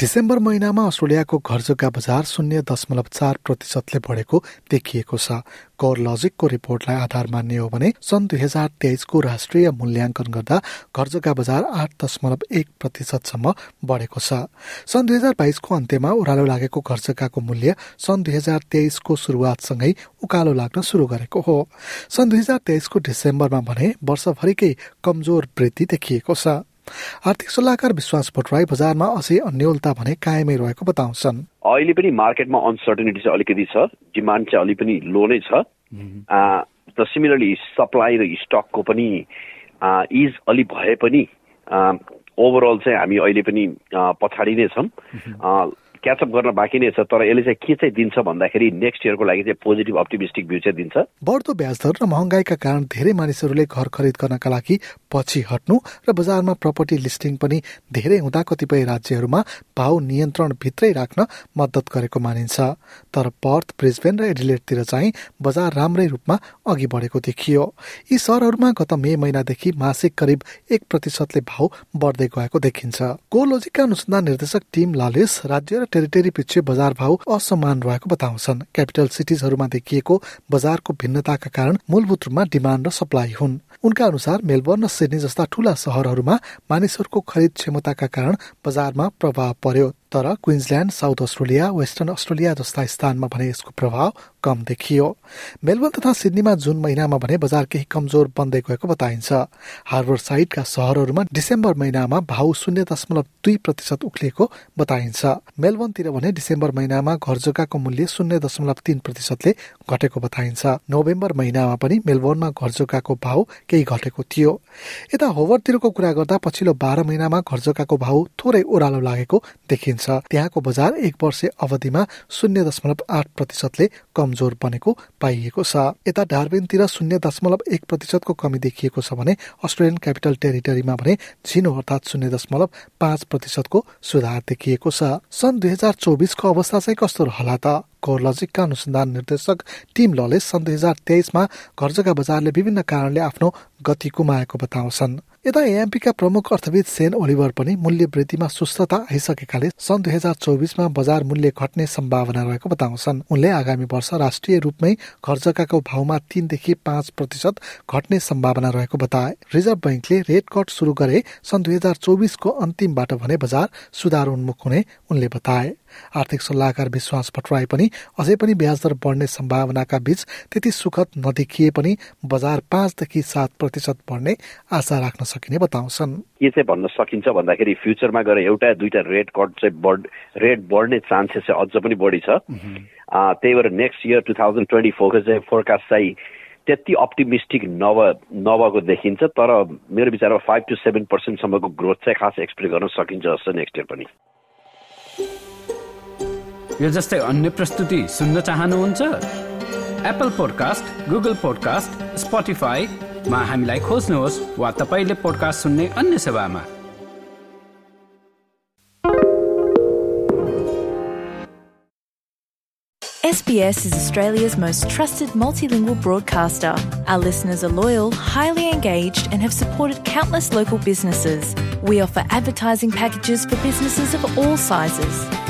December महिनामा अस्ट्रेलियाको घर जग्गा बजार शून्य दशमलव चार प्रतिशतले बढेको देखिएको छ। कोर लजिकको रिपोर्टलाई आधार मान्ने हो भने सन् दुई हजार तेइसको राष्ट्रिय मूल्याङ्कन गर्दा घर जग्गा बजार आठ दशमलव एक प्रतिशतसम्म बढेको छ। सन् दुई हजार बाइसको अन्त्यमा ओह्रालो लागेको घर जग्गाको मूल्य सन् दुई हजार तेइसको सुरुवातसँगै उकालो लाग्न सुरु गरेको हो। सन् दुई हजार तेइसको डिसेम्बरमा भने वर्षभरिकै कमजोर वृद्धि देखिएको छ। आर्थिक सल्लाहकार विश्वास भट्टराई बजारमा अझै अन्यलता भने कायमै रहेको बताउँछन्। अहिले पनि मार्केटमा अनसर्टेनिटी चाहिँ अलिकति छ डिमान्ड चाहिँ अलिक पनि लो नै छ। र सिमिलरली सप्लाई र स्टकको पनि इज अलिक भए पनि ओभरअल चाहिँ हामी अहिले पनि पछाडि नै छौँ। क्याचअप गर्न बाँकी नै छ तर यसले चाहिँ के चाहिँ दिन्छ भन्दाखेरि नेक्स्ट इयरको लागि चाहिँ पोजिटिभ अप्टिमिस्टिक भ्यू चाहिँ दिन्छ। बढ्दो ब्याजदर र महँगाईका कारण धेरै मानिसहरूले घर खरिद गर्नका लागि पछि हट्नु र बजारमा प्रपर्टी लिस्टिङ पनि धेरै हुँदा कतिपय राज्यहरूमा भाउ नियन्त्रण भित्रै राख्न मद्दत गरेको मानिन्छ। तर पर्थ ब्रिजबेन र एडिलेटतिर चाहिँ बजार राम्रै रूपमा अघि बढेको देखियो। यी सहरहरूमा गत मे महिनादेखि मासिक करिब एक प्रतिशतले भाउ बढ्दै गएको देखिन्छ। कोलोजिकका अनुसन्धान निर्देशक टिम लालिस राज्य र टेरिटरी पछि बजार भाउ असमान रहेको बताउँछन्। क्यापिटल सिटिजहरूमा देखिएको बजारको भिन्नताका कारण मूलभूत रूपमा डिमान्ड र सप्लाई हुन्। उनका अनुसार मेलबर्न र सिडनी जस्ता ठूला सहरहरूमा मानिसहरूको खरिद क्षमताका कारण बजारमा प्रभाव पर्यो। तर Queensland South Australia Western Australia जस्ता स्थानमा भने यसको प्रभाव कम देखियो। मेलबर्न तथा सिडनीमा जुन महिनामा भने बजार केही कमजोर बन्दै गएको बताइन्छ। हार्बर साइडका सहरहरूमा डिसेम्बर महिनामा भाउ शून्य दशमलव दुई प्रतिशत उक्लिएको बताइन्छ। मेलबर्नतिर भने डिसेम्बर महिनामा घर जग्गाको मूल्य शून्य दशमलव तीन प्रतिशतले घटेको बताइन्छ। नोभेम्बर महिनामा पनि मेलबर्नमा घर जग्गाको भाउ केही घटेको थियो। यता होभरतिरको कुरा गर्दा पछिल्लो बाह्र महिनामा घर जग्गाको भाउ थोरै ओह्रालो लागेको देखिन्छ। त्यहाँको बजार एक वर्ष अवधिमा शून्य दशमलव आठ प्रतिशतले कमजोर बनेको पाइएको छ। यता डार्बिनतिर शून्य दशमलव एक प्रतिशतको कमी देखिएको छ भने अस्ट्रेलियन क्यापिटल टेरिटरीमा भने झिनो अर्थात् शून्य दशमलव पाँच प्रतिशतको सुधार देखिएको छ। सन् दुई हजार चौबिसको अवस्था चाहिँ कस्तो रहला त? कोरलजिकका अनुसन्धान निर्देशक टिम लले सन् दुई हजार तेइसमा घर जग्गा बजारले विभिन्न कारणले आफ्नो गति गुमाएको बताउँछन्। यता एएमपीका प्रमुख अर्थविद सेन ओलिभर पनि मूल्य वृद्धिमा सुस्थता आइसकेकाले सन् दुई हजार चौबिसमा बजार मूल्य घट्ने सम्भावना रहेको बताउँछन्। उनले आगामी वर्ष राष्ट्रिय रूपमै घर जग्गाको भाउमा तीनदेखि पाँच प्रतिशत घट्ने सम्भावना रहेको बताए। रिजर्भ ब्याङ्कले रेट कट सुरु गरे सन् दुई हजार चौबिसको अन्तिमबाट भने बजार सुधार उन्मुख हुने उनले बताए। आर्थिक सल्लाहकार विश्वास भट्टराई पनि अझै पनि ब्याज दर बढ्ने सम्भावनाका बीच त्यति सुखद नदेखिए पनि बजार पाँचदेखि सात प्रतिशत बढ्ने आशा राख्न सकिने बताउँछन्। के चाहिँ भन्न सकिन्छ भन्दाखेरि फ्युचरमा गएर एउटा दुईटा रेट कट चाहिँ बढ रेट बढ्ने चान्सेस चाहिँ अझ पनि बढी छ। त्यही भएर next year two thousand twenty फोरको चाहिँ फोरकास्ट चाहिँ त्यति अप्टिमिस्टिक नभ नभएको देखिन्छ तर मेरो विचारमा फाइभ टु सेभेन पर्सेन्टसम्मको ग्रोथ चाहिँ खास एक्सपेक्ट गर्न सकिन्छ जस्तो नेक्स्ट इयर पनि। यो जस्तै अन्य प्रस्तुति सुन्न चाहनुहुन्छ एप्पल पोडकास्ट गुगल पोडकास्ट स्पोटिफाईमा हामीलाई खोज्नुहोस् वा तपाईँले पोडकास्ट सुन्ने अन्य सेवामा SBS is Australia's most trusted multilingual broadcaster. Our listeners are loyal, highly engaged, and have supported countless local businesses. We offer advertising packages for businesses of all sizes.